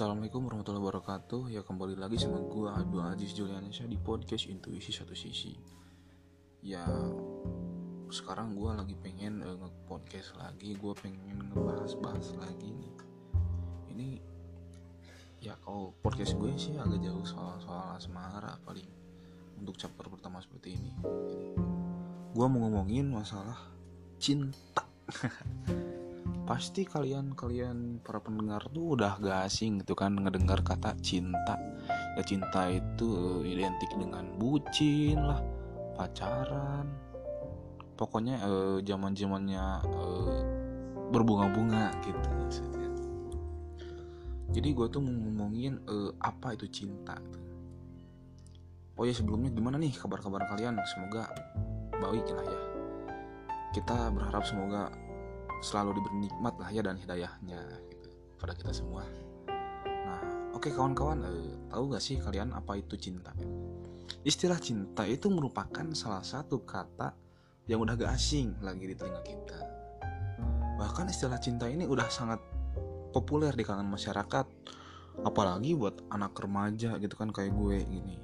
Assalamualaikum warahmatullahi wabarakatuh. Ya kembali lagi sama gue Abdul Aziz Juliansyah di podcast Intuisi Satu Sisi. Ya sekarang gue lagi pengen uh, nge-podcast lagi. Gue pengen ngebahas-bahas lagi nih. Ini ya kalau podcast gue sih agak jauh soal-soal asmara paling Untuk chapter pertama seperti ini. Gue mau ngomongin masalah cinta pasti kalian kalian para pendengar tuh udah gak asing gitu kan ngedengar kata cinta. Ya cinta itu identik dengan bucin lah pacaran. Pokoknya uh, zaman zamannya uh, berbunga-bunga gitu maksudnya. Jadi gue tuh mau ngomongin uh, apa itu cinta oh ya sebelumnya gimana nih kabar-kabar kalian? Semoga baik lah ya. Kita berharap semoga selalu diberi nikmat lah ya dan hidayahnya gitu pada kita semua. Nah, oke okay, kawan-kawan, eh, tahu gak sih kalian apa itu cinta? Istilah cinta itu merupakan salah satu kata yang udah gak asing lagi di telinga kita. Bahkan istilah cinta ini udah sangat populer di kalangan masyarakat, apalagi buat anak remaja gitu kan kayak gue gini.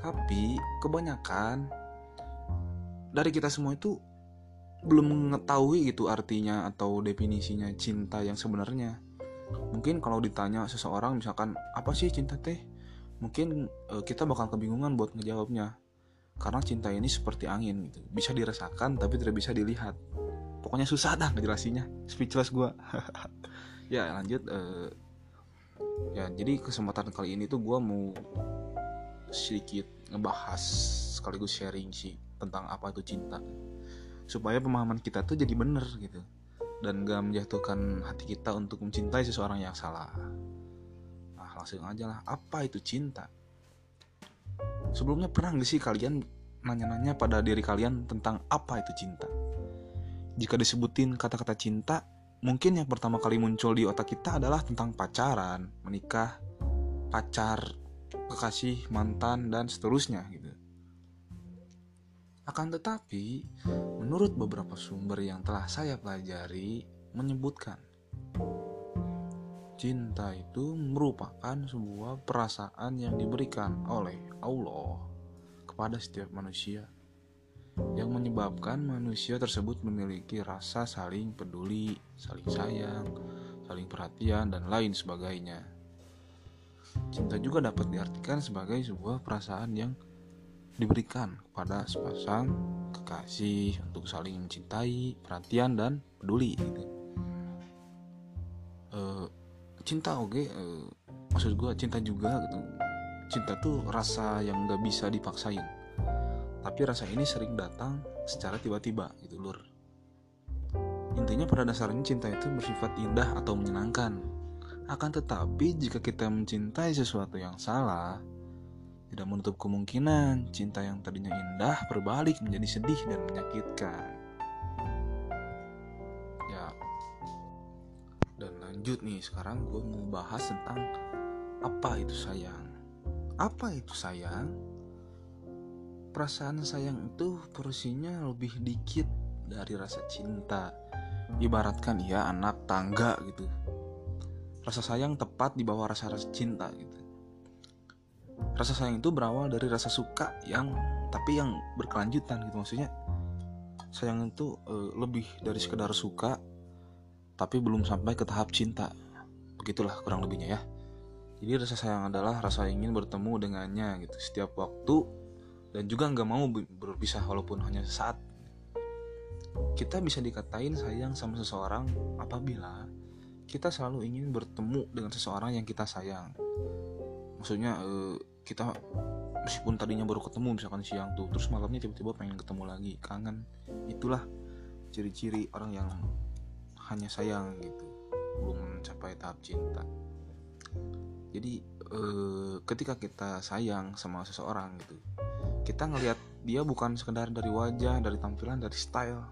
Tapi kebanyakan dari kita semua itu belum mengetahui gitu artinya atau definisinya cinta yang sebenarnya. Mungkin kalau ditanya seseorang misalkan apa sih cinta teh? Mungkin e, kita bakal kebingungan buat ngejawabnya. Karena cinta ini seperti angin gitu. Bisa dirasakan tapi tidak bisa dilihat. Pokoknya susah dah ngejelasinnya. Speechless gue. ya lanjut e, ya jadi kesempatan kali ini tuh gue mau sedikit ngebahas sekaligus sharing sih tentang apa itu cinta supaya pemahaman kita tuh jadi bener gitu. Dan gak menjatuhkan hati kita untuk mencintai seseorang yang salah. Nah langsung aja lah. Apa itu cinta? Sebelumnya pernah gak sih kalian nanya-nanya pada diri kalian tentang apa itu cinta? Jika disebutin kata-kata cinta mungkin yang pertama kali muncul di otak kita adalah tentang pacaran menikah pacar kekasih mantan dan seterusnya gitu akan tetapi, menurut beberapa sumber yang telah saya pelajari, menyebutkan cinta itu merupakan sebuah perasaan yang diberikan oleh Allah kepada setiap manusia yang menyebabkan manusia tersebut memiliki rasa saling peduli, saling sayang, saling perhatian, dan lain sebagainya. Cinta juga dapat diartikan sebagai sebuah perasaan yang diberikan kepada sepasang kekasih untuk saling mencintai, perhatian dan peduli gitu. E, cinta oke, okay, e, maksud gue cinta juga gitu. Cinta tuh rasa yang gak bisa dipaksain. Tapi rasa ini sering datang secara tiba-tiba gitu lur. Intinya pada dasarnya cinta itu bersifat indah atau menyenangkan. Akan tetapi jika kita mencintai sesuatu yang salah, tidak menutup kemungkinan cinta yang tadinya indah berbalik menjadi sedih dan menyakitkan. Ya, dan lanjut nih sekarang gue mau bahas tentang apa itu sayang. Apa itu sayang? Perasaan sayang itu porsinya lebih dikit dari rasa cinta. Ibaratkan ya anak tangga gitu. Rasa sayang tepat di bawah rasa-rasa cinta gitu rasa sayang itu berawal dari rasa suka yang tapi yang berkelanjutan gitu. Maksudnya sayang itu e, lebih dari sekedar suka tapi belum sampai ke tahap cinta. Begitulah kurang lebihnya ya. Jadi rasa sayang adalah rasa ingin bertemu dengannya gitu setiap waktu dan juga nggak mau berpisah walaupun hanya saat. Kita bisa dikatain sayang sama seseorang apabila kita selalu ingin bertemu dengan seseorang yang kita sayang. Maksudnya e, kita meskipun tadinya baru ketemu misalkan siang tuh terus malamnya tiba-tiba pengen ketemu lagi kangen. Itulah ciri-ciri orang yang hanya sayang gitu belum mencapai tahap cinta. Jadi eh, ketika kita sayang sama seseorang gitu kita ngelihat dia bukan sekedar dari wajah dari tampilan dari style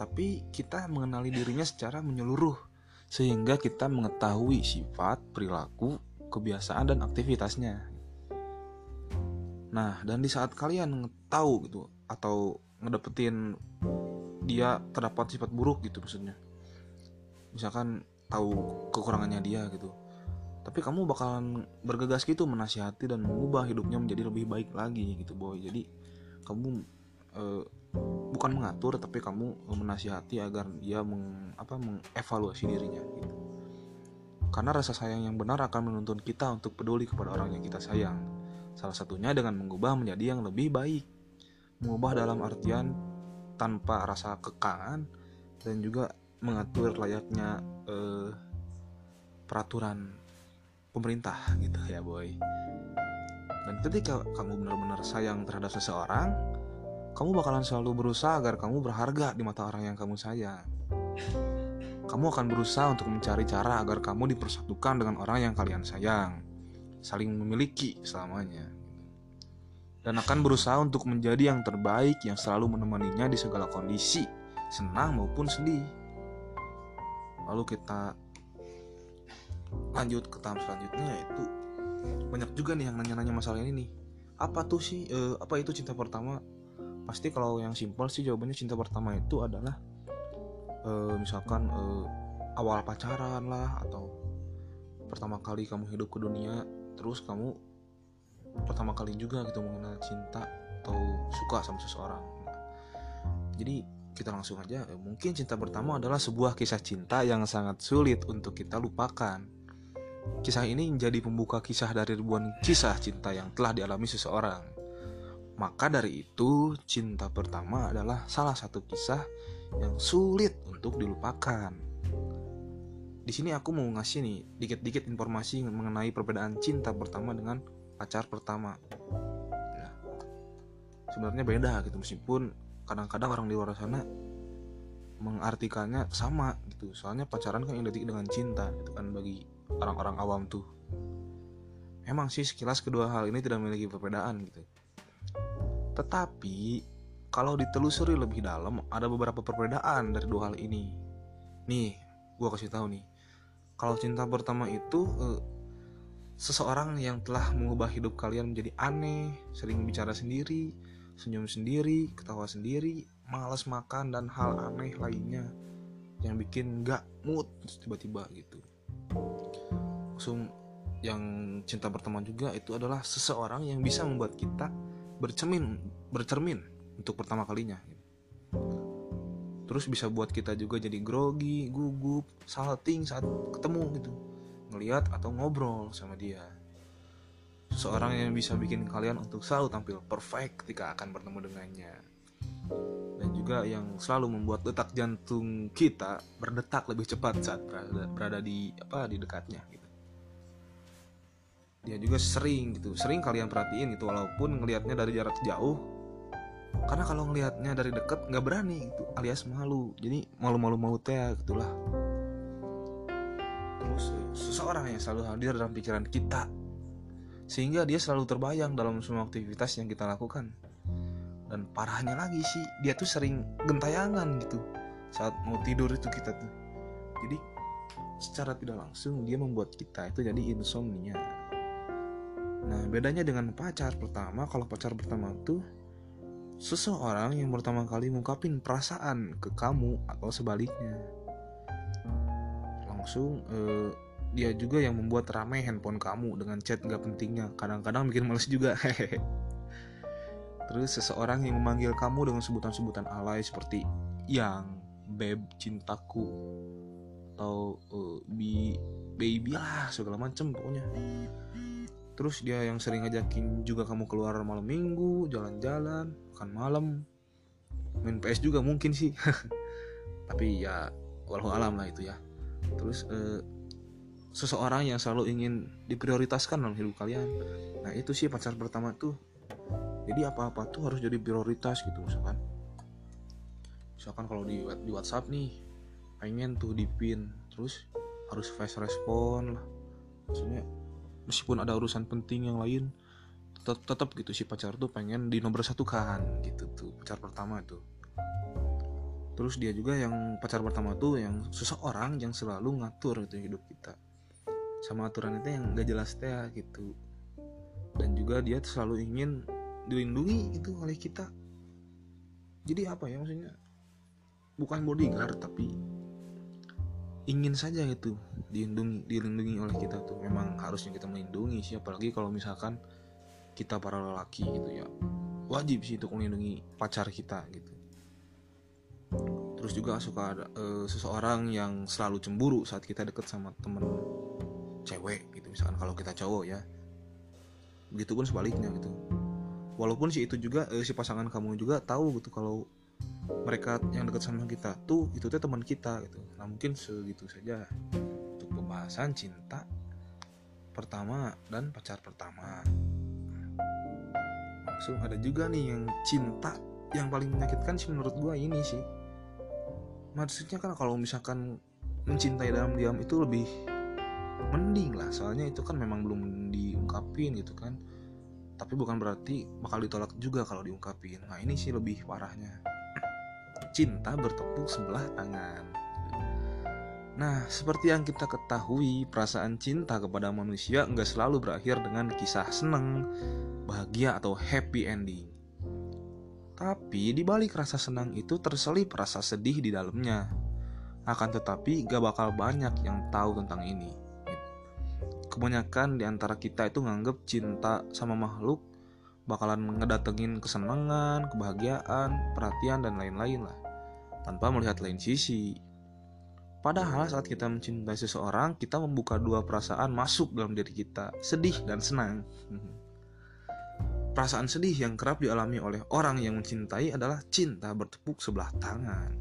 tapi kita mengenali dirinya secara menyeluruh sehingga kita mengetahui sifat perilaku kebiasaan dan aktivitasnya Nah, dan di saat kalian tahu gitu atau ngedapetin dia terdapat sifat buruk gitu maksudnya. Misalkan tahu kekurangannya dia gitu. Tapi kamu bakalan bergegas gitu menasihati dan mengubah hidupnya menjadi lebih baik lagi gitu boy. Jadi kamu uh, bukan mengatur tapi kamu menasihati agar dia meng, apa mengevaluasi dirinya gitu. Karena rasa sayang yang benar akan menuntun kita untuk peduli kepada orang yang kita sayang salah satunya dengan mengubah menjadi yang lebih baik. Mengubah dalam artian tanpa rasa kekangan dan juga mengatur layaknya uh, peraturan pemerintah gitu ya boy. Dan ketika kamu benar-benar sayang terhadap seseorang kamu bakalan selalu berusaha agar kamu berharga di mata orang yang kamu sayang. Kamu akan berusaha untuk mencari cara agar kamu dipersatukan dengan orang yang kalian sayang saling memiliki selamanya. Dan akan berusaha untuk menjadi yang terbaik yang selalu menemaninya di segala kondisi senang maupun sedih. Lalu kita lanjut ke tahap selanjutnya yaitu banyak juga nih yang nanya-nanya masalah ini nih. Apa tuh sih uh, apa itu cinta pertama? Pasti kalau yang simpel sih jawabannya cinta pertama itu adalah uh, misalkan uh, awal pacaran lah atau pertama kali kamu hidup ke dunia terus kamu pertama kali juga gitu mengenal cinta atau suka sama seseorang jadi kita langsung aja mungkin cinta pertama adalah sebuah kisah cinta yang sangat sulit untuk kita lupakan Kisah ini menjadi pembuka kisah dari ribuan kisah cinta yang telah dialami seseorang. Maka dari itu, cinta pertama adalah salah satu kisah yang sulit untuk dilupakan. Di sini aku mau ngasih nih dikit-dikit informasi mengenai perbedaan cinta pertama dengan pacar pertama. Nah, sebenarnya beda gitu meskipun kadang-kadang orang di luar sana mengartikannya sama gitu. Soalnya pacaran kan identik dengan cinta itu kan bagi orang-orang awam tuh. Emang sih sekilas kedua hal ini tidak memiliki perbedaan gitu. Tetapi kalau ditelusuri lebih dalam ada beberapa perbedaan dari dua hal ini. Nih gue kasih tahu nih kalau cinta pertama itu eh, seseorang yang telah mengubah hidup kalian menjadi aneh sering bicara sendiri senyum sendiri ketawa sendiri malas makan dan hal aneh lainnya yang bikin gak mood tiba-tiba gitu. Langsung yang cinta pertama juga itu adalah seseorang yang bisa membuat kita bercermin bercermin untuk pertama kalinya terus bisa buat kita juga jadi grogi gugup salting saat ketemu gitu. Ngelihat atau ngobrol sama dia. Seseorang yang bisa bikin kalian untuk selalu tampil perfect ketika akan bertemu dengannya. Dan juga yang selalu membuat detak jantung kita berdetak lebih cepat saat berada, berada di apa di dekatnya gitu. Dia juga sering gitu. Sering kalian perhatiin gitu walaupun ngelihatnya dari jarak jauh karena kalau ngelihatnya dari deket nggak berani gitu alias malu. Jadi malu-malu mau teh gitulah. Terus seseorang yang selalu hadir dalam pikiran kita. Sehingga dia selalu terbayang dalam semua aktivitas yang kita lakukan. Dan parahnya lagi sih dia tuh sering gentayangan gitu. Saat mau tidur itu kita tuh. Jadi secara tidak langsung dia membuat kita itu jadi insomnia. Nah, bedanya dengan pacar pertama, kalau pacar pertama itu seseorang yang pertama kali ngungkapin perasaan ke kamu atau sebaliknya. Langsung eh, dia juga yang membuat rame handphone kamu dengan chat gak pentingnya. Kadang-kadang bikin males juga. Terus seseorang yang memanggil kamu dengan sebutan-sebutan alay seperti yang, beb, cintaku, atau uh, bi, baby lah segala macem pokoknya terus dia yang sering ngajakin juga kamu keluar malam minggu jalan-jalan makan malam. Main PS juga mungkin sih. Tapi ya walau alam lah itu ya. Terus eh, seseorang yang selalu ingin diprioritaskan dalam hidup kalian. Nah itu sih pacar pertama tuh. Jadi apa-apa tuh harus jadi prioritas gitu misalkan. Misalkan kalau di di WhatsApp nih pengen tuh di pin. Terus harus fast respon lah. Maksudnya meskipun ada urusan penting yang lain tetap, tetap gitu si pacar tuh pengen di nomor satu kan gitu tuh pacar pertama tuh terus dia juga yang pacar pertama tuh yang seseorang yang selalu ngatur gitu hidup kita. Sama aturan itu yang gak jelas teh gitu. Dan juga dia selalu ingin dilindungi gitu oleh kita. Jadi apa ya maksudnya? Bukan bodyguard tapi ingin saja itu dilindungi dilindungi oleh kita tuh. Memang harusnya kita melindungi sih apalagi kalau misalkan kita para lelaki gitu ya. Wajib sih untuk melindungi pacar kita gitu. Terus juga suka ada uh, seseorang yang selalu cemburu saat kita deket sama temen cewek gitu. Misalkan kalau kita cowok ya. Begitu pun sebaliknya gitu. Walaupun si itu juga uh, si pasangan kamu juga tahu gitu kalau mereka yang dekat sama kita tuh itu tuh teman kita gitu. Nah mungkin segitu saja untuk pembahasan cinta pertama dan pacar pertama. Langsung ada juga nih yang cinta yang paling menyakitkan sih menurut gua ini sih. Maksudnya kan kalau misalkan mencintai dalam diam itu lebih mending lah. Soalnya itu kan memang belum diungkapin gitu kan. Tapi bukan berarti bakal ditolak juga kalau diungkapin. Nah ini sih lebih parahnya cinta bertepuk sebelah tangan Nah, seperti yang kita ketahui, perasaan cinta kepada manusia nggak selalu berakhir dengan kisah seneng, bahagia, atau happy ending. Tapi di balik rasa senang itu terselip rasa sedih di dalamnya. Akan tetapi gak bakal banyak yang tahu tentang ini. Kebanyakan di antara kita itu nganggep cinta sama makhluk bakalan ngedatengin kesenangan, kebahagiaan, perhatian, dan lain-lain lah. Tanpa melihat lain sisi. Padahal saat kita mencintai seseorang, kita membuka dua perasaan masuk dalam diri kita, sedih dan senang. Perasaan sedih yang kerap dialami oleh orang yang mencintai adalah cinta bertepuk sebelah tangan.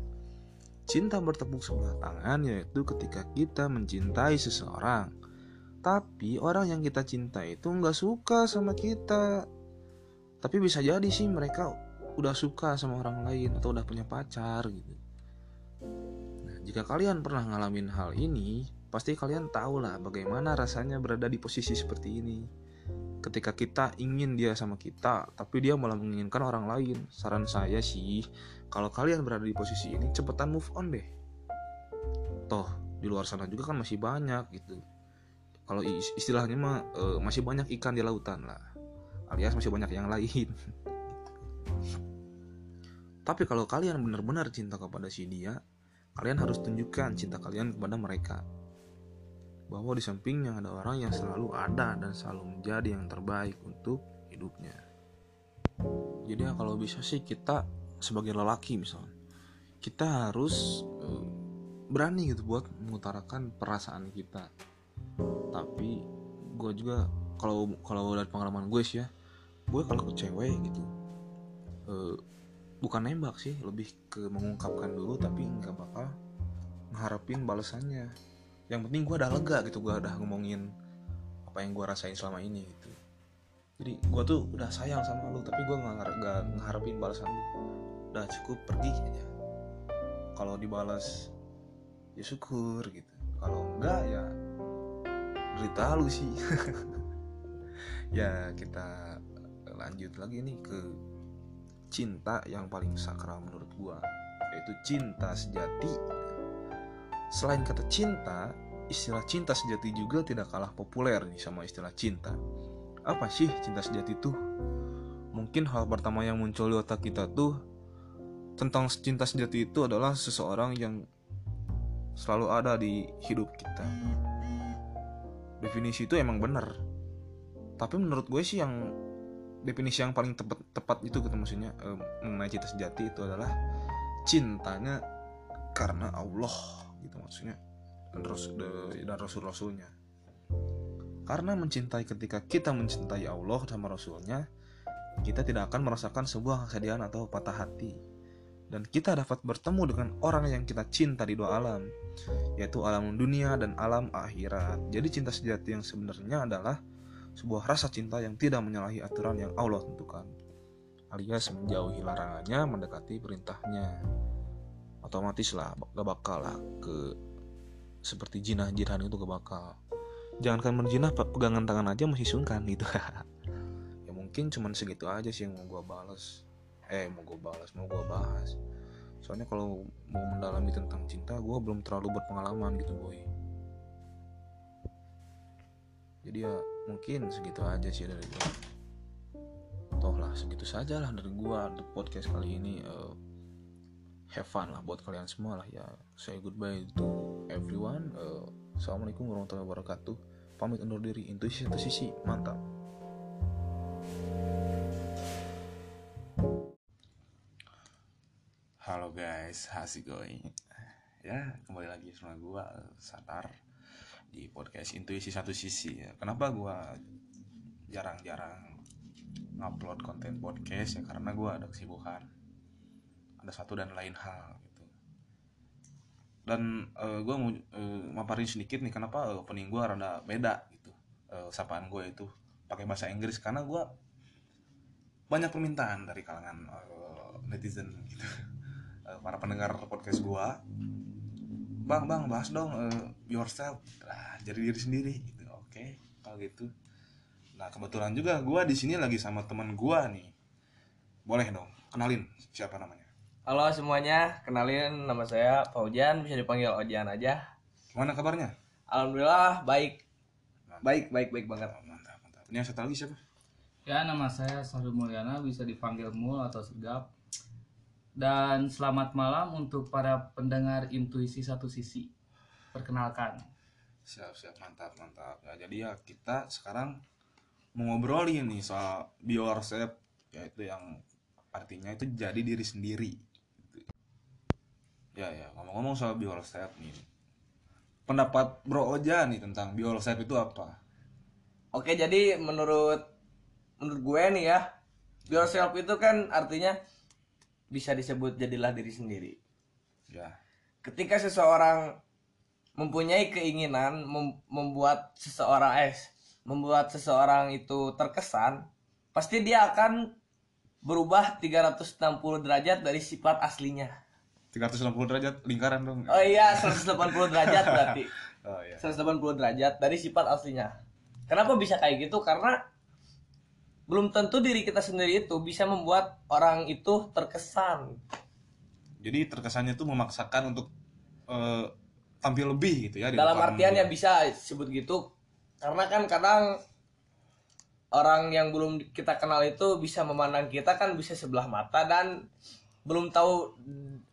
Cinta bertepuk sebelah tangan yaitu ketika kita mencintai seseorang, tapi orang yang kita cintai itu nggak suka sama kita. Tapi bisa jadi sih mereka udah suka sama orang lain atau udah punya pacar gitu. Nah, jika kalian pernah ngalamin hal ini, pasti kalian tahu lah bagaimana rasanya berada di posisi seperti ini. Ketika kita ingin dia sama kita tapi dia malah menginginkan orang lain. Saran saya sih kalau kalian berada di posisi ini cepetan move on deh. Toh di luar sana juga kan masih banyak gitu. Kalau istilahnya mah e, masih banyak ikan di lautan lah alias masih banyak yang lain tapi kalau kalian benar-benar cinta kepada si dia kalian harus tunjukkan cinta kalian kepada mereka bahwa di sampingnya ada orang yang selalu ada dan selalu menjadi yang terbaik untuk hidupnya. Jadi ya kalau bisa sih kita sebagai lelaki misalnya kita harus uh, berani gitu buat mengutarakan perasaan kita. Tapi gue juga kalau kalau dari pengalaman gue sih ya, gue kalau ke cewek gitu uh, bukan nembak sih, lebih ke mengungkapkan dulu tapi nggak bakal mengharapin balasannya yang penting gue udah lega gitu gue udah ngomongin apa yang gue rasain selama ini gitu. Jadi gue tuh udah sayang sama lu tapi gue nggak ngeharapin balasan lu. Udah cukup pergi aja. Kalau dibalas ya syukur gitu. Kalau enggak ya berita lu sih. Ya kita lanjut lagi nih ke cinta yang paling sakral menurut gue yaitu cinta sejati Selain kata cinta, istilah cinta sejati juga tidak kalah populer nih sama istilah cinta. Apa sih cinta sejati itu? Mungkin hal pertama yang muncul di otak kita tuh tentang cinta sejati itu adalah seseorang yang selalu ada di hidup kita. Definisi itu emang benar. Tapi menurut gue sih yang definisi yang paling tepat tepat itu gitu maksudnya eh, mengenai cinta sejati itu adalah cintanya karena Allah gitu maksudnya dan rasul dan rasul rasulnya karena mencintai ketika kita mencintai Allah sama rasulnya kita tidak akan merasakan sebuah kesedihan atau patah hati. Dan kita dapat bertemu dengan orang yang kita cinta di dua alam yaitu alam dunia dan alam akhirat. Jadi cinta sejati yang sebenarnya adalah sebuah rasa cinta yang tidak menyalahi aturan yang Allah tentukan. Alias menjauhi larangannya mendekati perintahnya. Otomatis lah gak bakal lah ke seperti jinah jinah itu gak bakal. Jangankan menjinah pegangan tangan aja masih sungkan gitu. Ya mungkin cuman segitu aja sih yang mau gue balas eh mau gue balas mau gue bahas. Soalnya kalau mau mendalami tentang cinta gue belum terlalu berpengalaman gitu boy. Jadi ya mungkin segitu aja sih dari gue toh lah segitu saja lah dari gue di podcast kali ini uh, have fun lah buat kalian semua lah ya. Say goodbye to everyone uh, assalamualaikum warahmatullahi wabarakatuh. Pamit undur diri intuisi satu sisi mantap. Halo guys, how's it going? Ya, kembali lagi sama gua Satar di podcast Intuisi Satu Sisi. Ya, Kenapa gua jarang-jarang ngupload konten podcast ya karena gua ada kesibukan. Ada satu dan lain hal gitu. Dan eh, gua mau eh, maparin sedikit nih kenapa eh, opening gua rada beda gitu. Eh, sapaan gue itu pakai bahasa Inggris karena gua banyak permintaan dari kalangan eh, netizen gitu Eh, para pendengar podcast gua bang bang bahas dong eh, yourself. Lah jadi diri sendiri. Gitu oke kalau gitu. Nah kebetulan juga gua di sini lagi sama teman gua nih. Boleh dong kenalin siapa namanya? Halo semuanya, kenalin nama saya Faujan, bisa dipanggil Ojan aja. gimana kabarnya? Alhamdulillah baik. Baik, baik, baik banget. Oh, mantap mantap. Ini yang satu lagi siapa? Ya, nama saya Sarul Mulyana, bisa dipanggil Mul atau Segap. Dan selamat malam untuk para pendengar intuisi satu sisi. Perkenalkan. siap siap. Mantap mantap. Ya, jadi ya kita sekarang mau ngobrolin nih soal be yourself yaitu yang artinya itu jadi diri sendiri. Ya ya. Ngomong-ngomong soal be yourself nih. Pendapat Bro Oja nih tentang be yourself itu apa? Oke, jadi menurut menurut gue nih ya, be yourself itu kan artinya bisa disebut jadilah diri sendiri. ya Ketika seseorang mempunyai keinginan mem- membuat seseorang eh membuat seseorang itu terkesan, pasti dia akan berubah 360 derajat dari sifat aslinya. 360 derajat lingkaran dong Oh iya, 180 derajat berarti. oh iya 180 derajat dari sifat aslinya. Kenapa bisa kayak gitu? Karena belum tentu diri kita sendiri itu bisa membuat orang itu terkesan. jadi terkesannya tuh memaksakan untuk eh, tampil lebih gitu ya di Dalam artian dia. ya bisa sebut gitu. Karena kan kadang orang yang belum kita kenal itu bisa memandang kita kan bisa sebelah mata dan belum tahu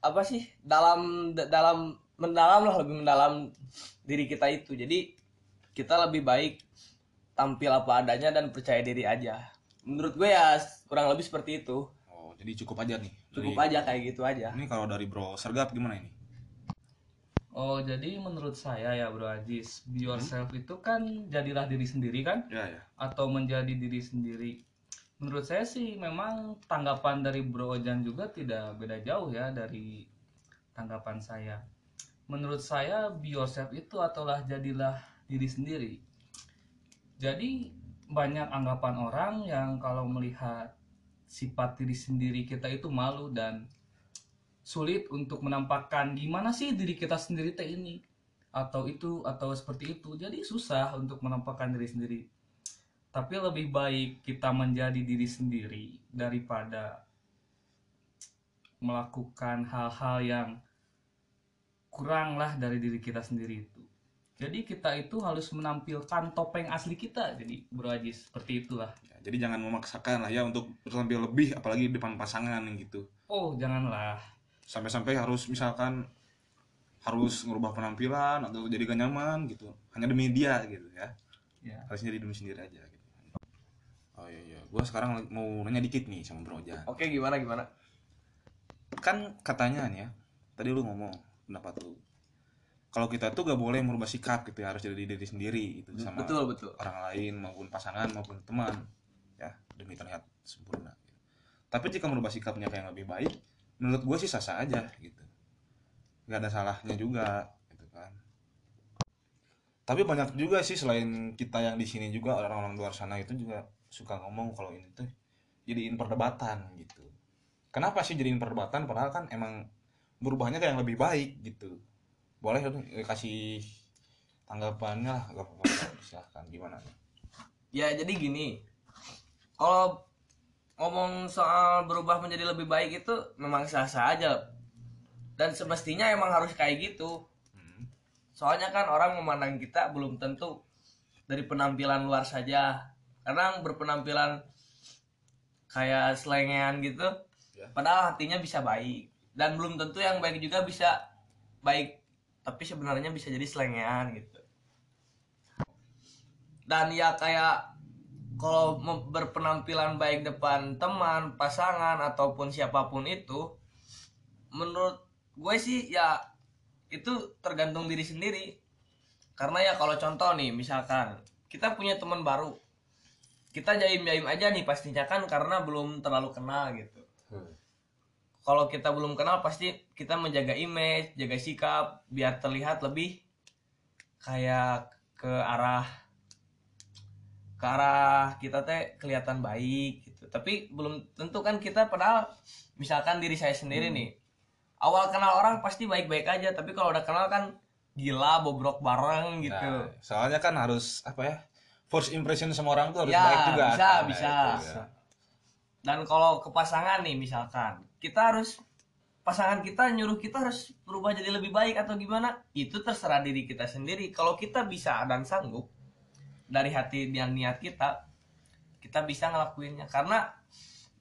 apa sih dalam dalam mendalam lah lebih mendalam diri kita itu. Jadi kita lebih baik tampil apa adanya dan percaya diri aja. Menurut gue ya kurang lebih seperti itu. oh jadi cukup aja nih Cukup Dari- aja kayak gitu aja. ini kalau dari Bro Sergap gimana ini Oh, jadi menurut saya ya Bro Ajis, be yourself itu kan jadilah diri sendiri kan? ya ya Atau menjadi diri sendiri. Menurut saya sih memang tanggapan dari Bro Ojan juga tidak beda jauh ya dari tanggapan saya. Menurut saya be yourself itu adalah jadilah diri sendiri. Jadi banyak anggapan orang yang kalau melihat sifat diri sendiri kita itu malu dan sulit untuk menampakkan gimana sih diri kita sendiri teh ini atau itu atau seperti itu. Jadi susah untuk menampakkan diri sendiri. Tapi lebih baik kita menjadi diri sendiri daripada melakukan hal-hal yang kurang lah dari diri kita sendiri. Jadi kita itu harus menampilkan topeng asli kita. Jadi Bro Haji seperti itulah. Ya, jadi jangan memaksakan lah ya untuk tampil lebih apalagi di depan pasangan gitu Oh janganlah. sampai-sampai harus misalkan harus ngubah penampilan atau jadi gak nyaman gitu hanya demi dia gitu ya Ya. harusnya jadi demi sendiri aja gitu oh iya iya gua sekarang mau nanya dikit nih sama Bro Ojan Oke, gimana gimana? kan katanya nih ya tadi lu ngomong pendapat lu kalau kita tuh gak boleh merubah sikap gitu ya harus jadi diri sendiri gitu sama Betul, betul. orang lain maupun pasangan maupun teman ya demi terlihat sempurna tapi jika merubah sikapnya kayak yang lebih baik menurut gue sih sah sah aja gitu. Nggak ada salahnya juga gitu kan. Tapi banyak juga sih selain kita yang di sini juga orang-orang luar sana itu juga suka ngomong kalau ini tuh jadiin perdebatan gitu. Kenapa sih jadiin perdebatan? Padahal kan emang berubahnya kayak yang lebih baik gitu boleh dong eh, kasih tanggapannya lah gak apa-apa silahkan gimana Ya jadi gini, kalau ngomong soal berubah menjadi lebih baik itu memang sah-sah aja. Dan semestinya emang harus kayak gitu. Hmm. Soalnya kan orang memandang kita belum tentu dari penampilan luar saja. Kadang berpenampilan kayak selengean gitu, Ya. padahal hatinya bisa baik. dan belum tentu yang baik juga bisa baik tapi sebenarnya bisa jadi selengean gitu. Dan ya kayak kalau berpenampilan baik depan teman pasangan ataupun siapa pun itu menurut gue sih ya itu tergantung diri sendiri. Karena ya kalau contoh nih misalkan kita punya teman baru kita jaim-jaim aja nih pastinya kan karena belum terlalu kenal gitu kalau kita belum kenal pasti kita menjaga image jaga sikap biar terlihat lebih kayak ke arah ke arah kita teh kelihatan baik gitu tapi belum tentu kan kita padahal misalkan diri saya sendiri nih awal kenal orang pasti baik-baik aja tapi kalau udah kenal kan gila bobrok bareng gitu Nah, soalnya kan harus apa ya? First impression sama orang tuh harus Ya, baik juga. bisa, Nah, bisa. itu ya. dan kalau ke pasangan nih misalkan kita harus pasangan kita nyuruh kita harus berubah jadi lebih baik atau gimana? Itu terserah diri kita sendiri. Kalau kita bisa dan sanggup dari hati dan niat kita kita bisa ngelakuinnya. Karena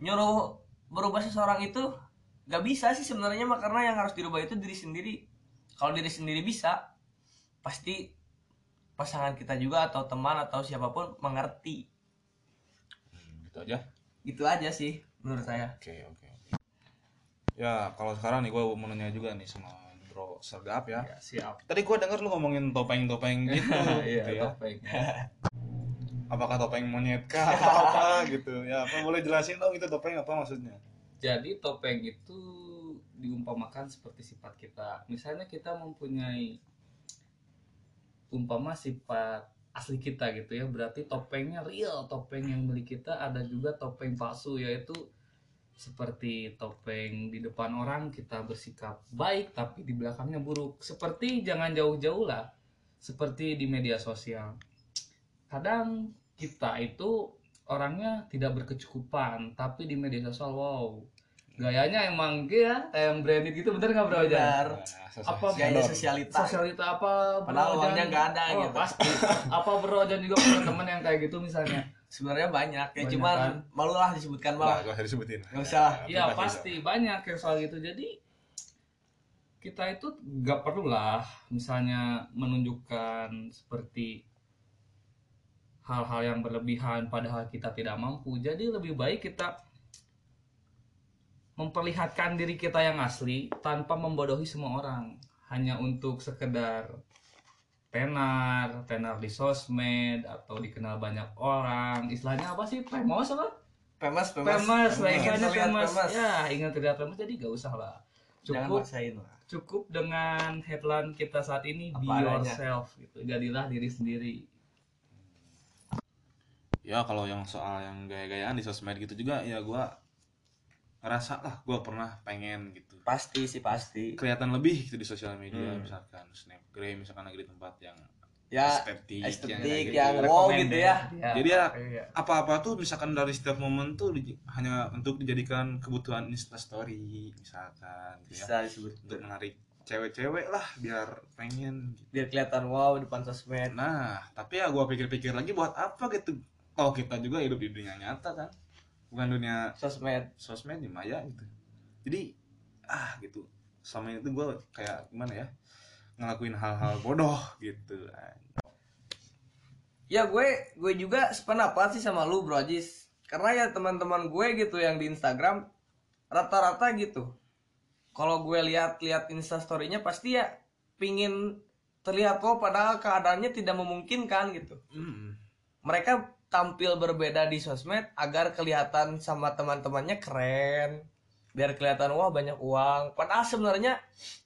nyuruh berubah seseorang itu gak bisa sih sebenarnya mah karena yang harus dirubah itu diri sendiri. Kalau diri sendiri bisa pasti pasangan kita juga atau teman atau siapa pun mengerti. Hmm, gitu aja. gitu aja sih menurut saya. Oke, oke. Ya, kalau sekarang nih gue mau nanya juga nih sama Bro Sergap ya. siap Tadi gue denger lu ngomongin topeng-topeng gitu, iya gitu ya. topeng Apakah topeng monyet kah atau apa gitu? Ya, apa boleh jelasin dong itu topeng apa maksudnya? jadi topeng itu diumpamakan seperti sifat kita misalnya kita mempunyai umpama sifat asli kita gitu ya berarti topengnya real topeng yang milik kita ada juga topeng palsu yaitu seperti topeng di depan orang kita bersikap baik tapi di belakangnya buruk. Seperti jangan jauh-jauh lah. Seperti di media sosial. Kadang kita itu orangnya tidak berkecukupan tapi di media sosial wow. Gayanya emang ya kayak branded gitu. Bener nggak bro. Nah, Apa. Gaya sosialita. sosialita. Apa Padahal uangnya nggak ada Oh, gitu. pasti. Apa bro juga punya temen yang kayak gitu misalnya Sebenarnya banyak, ya Banyak cuman kan? malu lah disebutkan Nah, mah. gak usah disebutin. Nggak usah. Iya privasi pasti banyak yang soal gitu jadi kita itu nggak perlu lah misalnya menunjukkan seperti hal-hal yang berlebihan padahal kita tidak mampu jadi lebih baik kita memperlihatkan diri kita yang asli tanpa membodohi semua orang hanya untuk sekedar tenar tenar di sosmed atau dikenal banyak orang. Istilahnya apa sih? Famous apa? Famous, famous. Lah istilahnya famous. famous. ya ingin terlihat famous jadi gak usah lah. Jangan cukup maksain lah. cukup dengan headline kita saat ini be Apa adanya. yourself gitu. Jadilah diri sendiri. Ya kalau yang soal yang gaya-gayaan di sosmed gitu juga ya gua ngerasa lah gua pernah pengen gitu Pasti sih pasti. kelihatan lebih gitu di sosial media Hmm. misalkan snapgram misalkan lagi di tempat yang Ya, estetik, estetik kayak yang gitu. wow gitu ya. Jadi ya, iya. apa-apa tuh misalkan dari setiap momen tuh di- hanya untuk dijadikan kebutuhan instastory misalkan gitu ya Bisa disebut. untuk menarik cewek-cewek lah biar pengen gitu. Biar kelihatan wow depan sosmed. nah tapi ya gua pikir-pikir lagi buat apa gitu oh kita juga hidup di dunia nyata kan bukan dunia Sosmed. sosmed di maya gitu jadi ah gitu selama itu gue kayak gimana ya ngelakuin hal-hal bodoh gitu Ya gue gue juga sependapat sih sama lu Bro Ajis. Karena ya teman-teman gue gitu yang di Instagram rata-rata gitu. Kalau gue lihat-lihat instastorynya pasti ya pingin terlihat wow padahal keadaannya tidak memungkinkan gitu. Mm. Mereka tampil berbeda di sosmed agar kelihatan sama teman-temannya keren. Biar kelihatan wah banyak uang. Padahal sebenarnya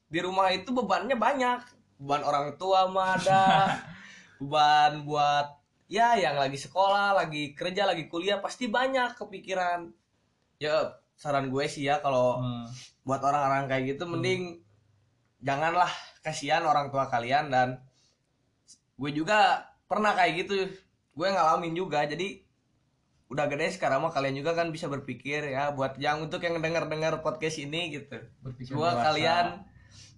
di rumah itu bebannya banyak. Beban orang tua mah ada. beban buat ya yang lagi sekolah, lagi kerja, lagi kuliah pasti banyak kepikiran. Ya saran gue sih ya kalau Hmm. buat orang-orang kayak gitu mending janganlah kasihan orang tua kalian dan gue juga pernah kayak gitu. Gue ngalamin juga jadi udah gede sekarang mah kalian juga kan bisa berpikir ya buat yang untuk yang dengar-dengar podcast ini gitu. berpikir dewasa. kalian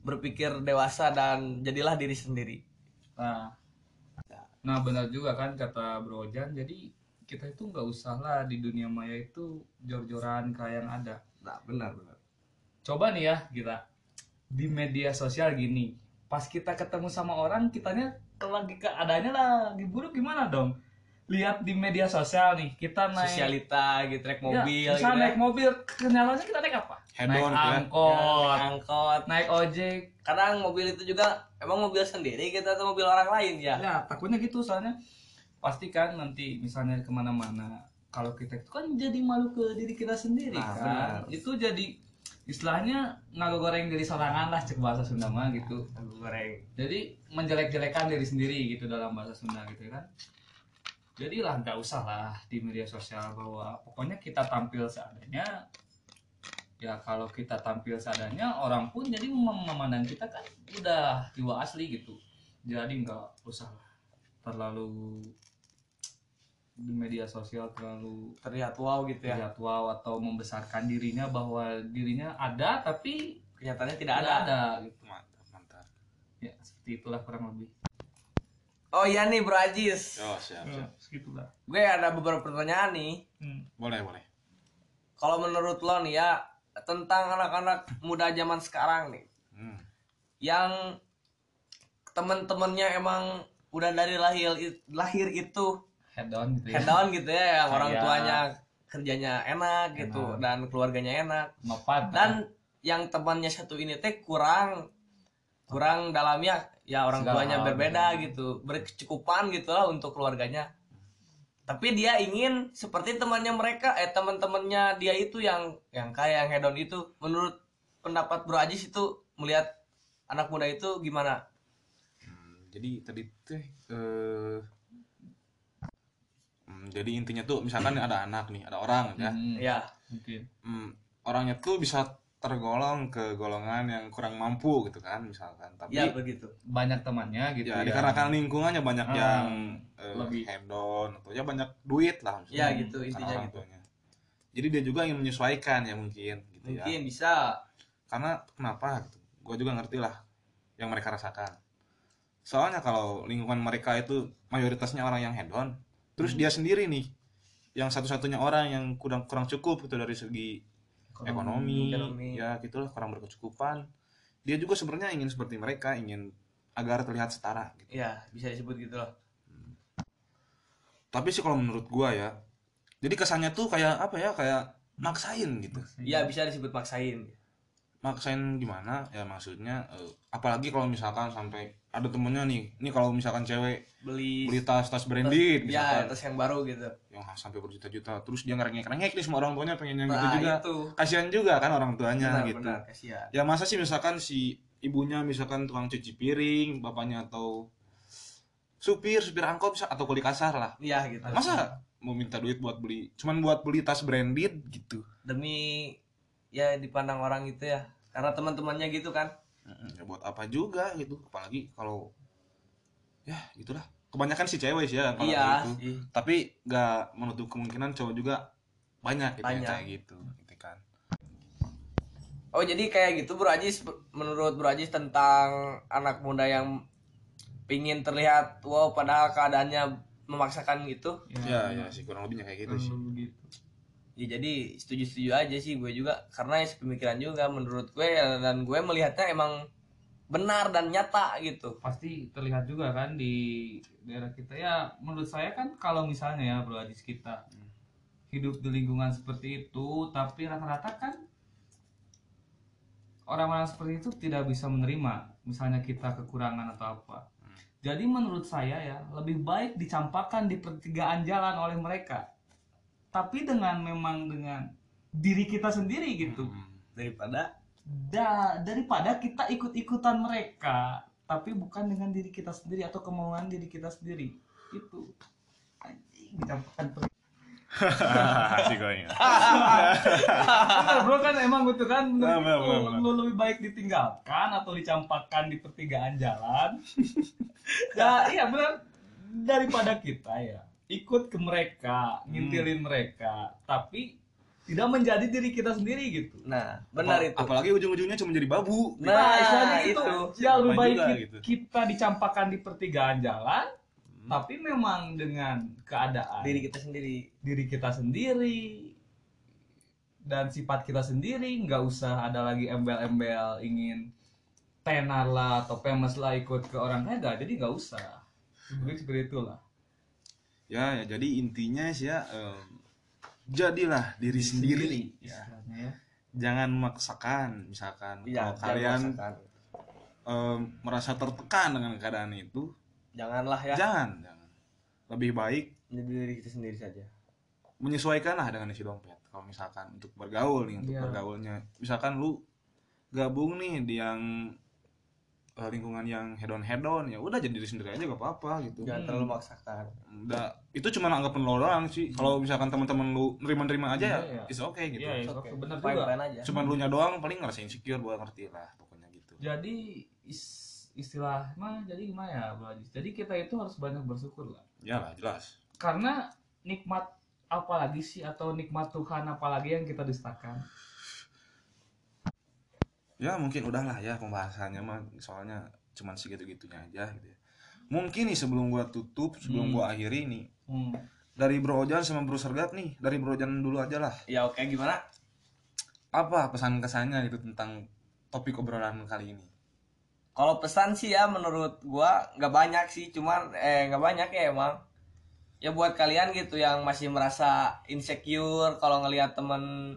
berpikir dewasa dan jadilah diri sendiri. nah nah benar juga kan kata Bro Jan jadi kita itu nggak usah lah di dunia maya itu jor-joran kayak yang ada Nah, benar benar. coba nih ya kita di media sosial gini pas kita ketemu sama orang kitanya lagi keadaannya lagi buruk gimana dong? Lihat di media sosial nih kita naik sosialita gitu naik Ya, mobil misalnya gitu ya. naik mobil. Kenyalaannya kita naik apa? Head naik on, gitu ya. angkot. Ya, angkot naik ojek. Kadang mobil itu juga emang mobil sendiri kita atau mobil orang lain ya? Ya takutnya gitu soalnya pasti kan nanti misalnya ke mana-mana kalau kita itu kan jadi malu ke diri kita sendiri Nah, kan. benar. itu jadi istilahnya ngagoreng diri sorangan lah cek bahasa Sunda mah gitu. Aku goreng jadi menjelek-jelekan diri sendiri gitu dalam bahasa Sunda gitu kan. Jadilah nggak usah lah di media sosial bahwa pokoknya kita tampil seadanya. Ya kalau kita tampil seadanya orang pun jadi mem- memandang kita kan udah jiwa asli gitu. Jadi nggak usah lah terlalu di media sosial terlalu terlihat wow gitu ya. terlihat wow atau membesarkan dirinya bahwa dirinya ada tapi kenyataannya tidak tidak ada. ada gitu. Mantap mantap. Ya seperti itulah kurang lebih. Oh iya nih bro Ajis. Oh siap siap. segitulah. Gue ada beberapa pertanyaan nih. Hmm. boleh boleh. Kalau menurut lo nih ya tentang anak-anak muda zaman sekarang nih. Hmm. yang temen-temennya emang udah dari lahir lahir itu head on gitu ya. Head down gitu ya yang orang Kaya. tuanya kerjanya enak gitu Enak. dan keluarganya enak. Mapan dan yang temannya satu ini teh kurang kurang dalamnya ya orang Segala tuanya berbeda gitu berkecukupan gitu lah untuk keluarganya. Tapi dia ingin seperti temannya mereka eh teman-temannya dia itu yang yang kaya yang hedon itu menurut pendapat Bro Ajis itu melihat anak muda itu gimana? Hmm, jadi tadi teh eh hmm, jadi intinya tuh misalkan ada anak nih ada orang ya. Hmm, ya mungkin hmm, orangnya tuh bisa tergolong ke golongan yang kurang mampu gitu kan misalkan. Tapi ya begitu. banyak temannya gitu ya dikarenakan lingkungannya banyak Ah, yang eh, lebih. hedon atau ya banyak duit lah ya gitu intinya gitu. tuanya. jadi dia juga ingin menyesuaikan ya mungkin gitu ya. Mungkin bisa. Karena kenapa gitu? Gue juga ngerti lah yang mereka rasakan. Soalnya kalau lingkungan mereka itu mayoritasnya orang yang hedon terus dia sendiri nih yang satu-satunya orang yang kurang kurang cukup itu dari segi ekonomi, Ekonomi. ya gitulah kurang berkecukupan. Dia juga sebenarnya ingin seperti mereka ingin agar terlihat setara gitu. ya bisa disebut gitu loh. Tapi sih kalau menurut gua ya jadi kesannya tuh kayak apa ya kayak maksain gitu. Ya bisa disebut maksain. Maksain gimana? Ya maksudnya eh, apalagi kalau misalkan sampai ada temennya nih ini kalau misalkan cewek beli beli tas tas branded ya misalkan. tas yang baru gitu. Yang sampai berjuta-juta terus dia ngerengek-rengek nih sama orang tuanya pengen yang gitu nah juga. itu. Kasihan juga kan orang tuanya benar gitu. benar kasihan. Ya masa sih misalkan si ibunya misalkan tukang cuci piring bapaknya atau supir supir angkot bisa atau kuli kasar lah. Iya gitu. Masa mau minta duit buat beli cuman buat beli tas branded gitu? Demi ya dipandang orang gitu ya. Karena teman-temannya gitu kan ya buat apa juga gitu apalagi kalau ya gitulah. Kebanyakan si cewek sih ya kalau iya. gitu. Sih. tapi nggak menutup kemungkinan cowok juga banyak gitu Banyak. kayak gitu gitu kan. Oh jadi kayak gitu Bro Ajis menurut Bro Ajis tentang anak muda yang pingin terlihat wow padahal keadaannya memaksakan gitu? Ya ya sih kurang lebihnya kayak gitu sih. Kurang lebih gitu. Ya jadi setuju-setuju aja sih gue juga karena ya pemikiran juga menurut gue dan gue melihatnya emang benar dan nyata gitu. Pasti terlihat juga kan di daerah kita. Ya menurut saya kan kalau misalnya ya bro Adis kita hidup di lingkungan seperti itu tapi rata-rata kan orang-orang seperti itu tidak bisa menerima misalnya kita kekurangan atau apa. Jadi menurut saya ya lebih baik dicampakkan di pertigaan jalan oleh mereka tapi dengan memang dengan diri kita sendiri gitu. Hmm. daripada da daripada kita ikut-ikutan mereka tapi bukan dengan diri kita sendiri atau kemauan diri kita sendiri. Itu anjing. Bener, bro kan emang gitu kan? Benar. lu lebih baik ditinggalkan atau dicampakkan di pertigaan jalan. Ya iya benar. Daripada kita ya ikut ke mereka ngintilin mereka tapi tidak menjadi diri kita sendiri gitu nah benar itu apalagi ujung-ujungnya cuma jadi babu Nah, Nah, itu. itu. Ya lebih Apa baik juga gitu. kita dicampakkan di pertigaan jalan, Hmm. tapi memang dengan keadaan diri kita sendiri diri kita sendiri dan sifat kita sendiri nggak usah ada lagi embel-embel ingin tenar lah atau famous lah ikut ke orang kaya nggak jadi nggak usah seperti seperti itulah ya, ya jadi intinya sih ya em, jadilah diri sendiri, ya. istilahnya ya. Jangan memaksakan misalkan Iya, kalau kalian memaksakan. em, merasa tertekan dengan keadaan itu janganlah ya. jangan jangan. Lebih baik jadi diri kita sendiri saja. menyesuaikanlah dengan isi dompet. Kalau misalkan untuk bergaul nih untuk Iya. bergaulnya. Misalkan lu gabung nih di yang eh, lingkungan yang head on head on ya udah jadi diri sendiri aja gak apa-apa gitu. Jangan Hmm. terlalu memaksakan. Udah itu cuma anggapan lo doang sih. Kalau misalkan teman-teman lu nerima-nerima aja ya Iya, iya. it's okay gitu. Iya, Oke. oke benar Fine, juga. aja. Cuman lu nya doang paling ngerasa insecure gua ngerti lah pokoknya gitu. Jadi is- istilah mah jadi gimana ya Bro jadi kita itu harus banyak bersyukur lah. Ya lah jelas. Karena nikmat apalagi sih atau nikmat Tuhan apalagi yang kita dustakan ya mungkin udahlah ya pembahasannya mah. Soalnya cuman segitu-gitunya aja gitu ya. Mungkin nih sebelum gua tutup sebelum Hmm. gua akhiri nih. Hmm. dari Bro Ojan sama Bro Sergat nih. Dari Bro Ojan dulu aja lah. Ya oke gimana? Apa pesan kesannya gitu tentang topik obrolan kali ini? Kalau pesan sih ya menurut gua nggak banyak sih. Cuman eh nggak banyak ya emang. Ya buat kalian gitu yang masih merasa insecure kalau ngelihat temen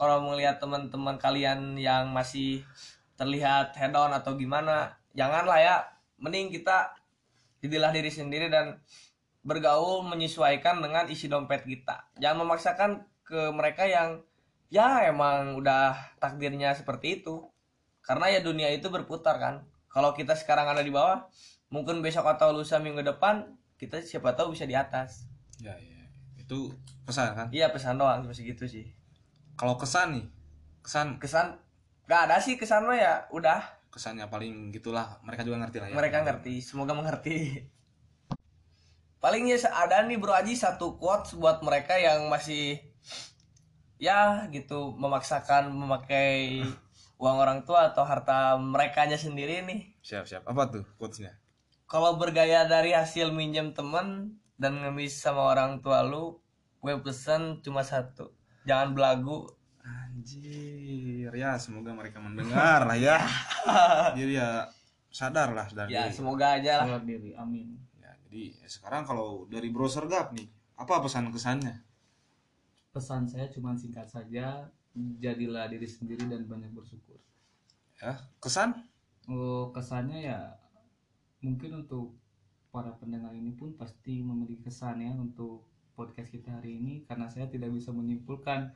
kalau melihat teman-teman kalian yang masih terlihat head on atau gimana janganlah ya. Mending kita jadilah diri sendiri dan bergaul menyesuaikan dengan isi dompet kita. Jangan memaksakan ke mereka yang ya emang udah takdirnya seperti itu. Karena ya dunia itu berputar kan. Kalau kita sekarang ada di bawah mungkin besok atau lusa minggu depan kita siapa tahu bisa di atas. Ya ya. Itu pesan kan? Iya pesan doang cuma segitu sih kalau kesan nih kesan. Kesan gak ada sih kesan mah ya udah. Kesannya paling gitulah mereka juga ngerti lah ya. Mereka ngerti semoga mengerti. Paling ya ada nih bro Aji satu quotes buat mereka yang masih ya gitu memaksakan memakai uang orang tua atau harta merekanya sendiri nih. Siap siap apa tuh quotesnya? Kalau bergaya dari hasil minjem temen dan ngemis sama orang tua lu gue pesen cuma satu jangan belagu. Anjir. Ya semoga mereka mendengar lah ya. Jadi ya sadar lah sadar ya diri. semoga aja lah. Sadar diri amin. Ya jadi sekarang kalau dari Bro Sergap nih apa pesan kesannya? Pesan saya cuma singkat saja jadilah diri sendiri dan banyak bersyukur. Ya kesan? Oh, kesannya ya mungkin untuk para pendengar ini pun pasti memiliki kesan ya untuk podcast kita hari ini karena saya tidak bisa menyimpulkan.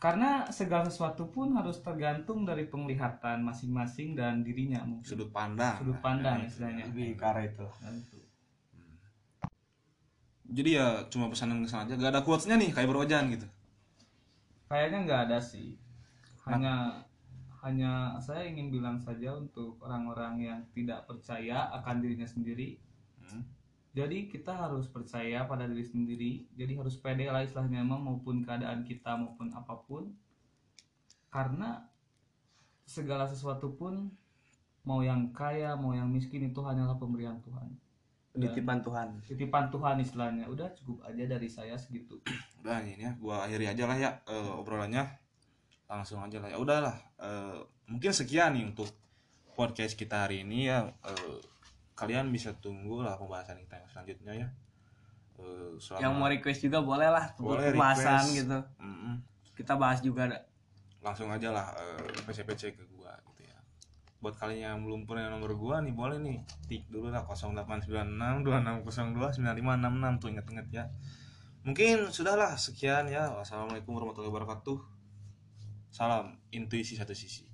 Karena segala sesuatu pun harus tergantung dari penglihatan masing-masing dan dirinya mungkin. Sudut pandang. Sudut pandang Nah, istilahnya. lebih arah itu. Nah, itu. jadi ya cuma pesan dan kesan aja. Gak ada quotesnya nih kayak Bro Ojan gitu. Kayaknya nggak ada sih. Hanya hanya saya ingin bilang saja untuk orang-orang yang tidak percaya akan dirinya sendiri Hmm. Jadi kita harus percaya pada diri sendiri. Jadi harus pede lah istilahnya emang maupun keadaan kita maupun apa pun. Karena segala sesuatu pun mau yang kaya mau yang miskin itu hanyalah pemberian Tuhan. Penitipan Tuhan. titipan Tuhan istilahnya. Udah cukup aja dari saya segitu. Udah ini ya gua akhiri aja lah ya eh, obrolannya. Langsung aja lah ya. Udahlah eh, mungkin sekian nih untuk podcast kita hari ini ya. Eh, kalian bisa tunggu lah pembahasan kita yang selanjutnya ya. Eh, selama- yang mau request juga boleh lah Boleh pembahasan request. gitu. Mm-mm. kita bahas juga ada langsung aja lah eh, PC-PC ke gua gitu ya. Buat kalian yang belum punya nomor gua nih boleh nih tik dulu lah 0896 2602 9566 tuh inget-inget ya. Mungkin sudahlah sekian ya. Wassalamualaikum warahmatullahi wabarakatuh. Salam intuisi satu sisi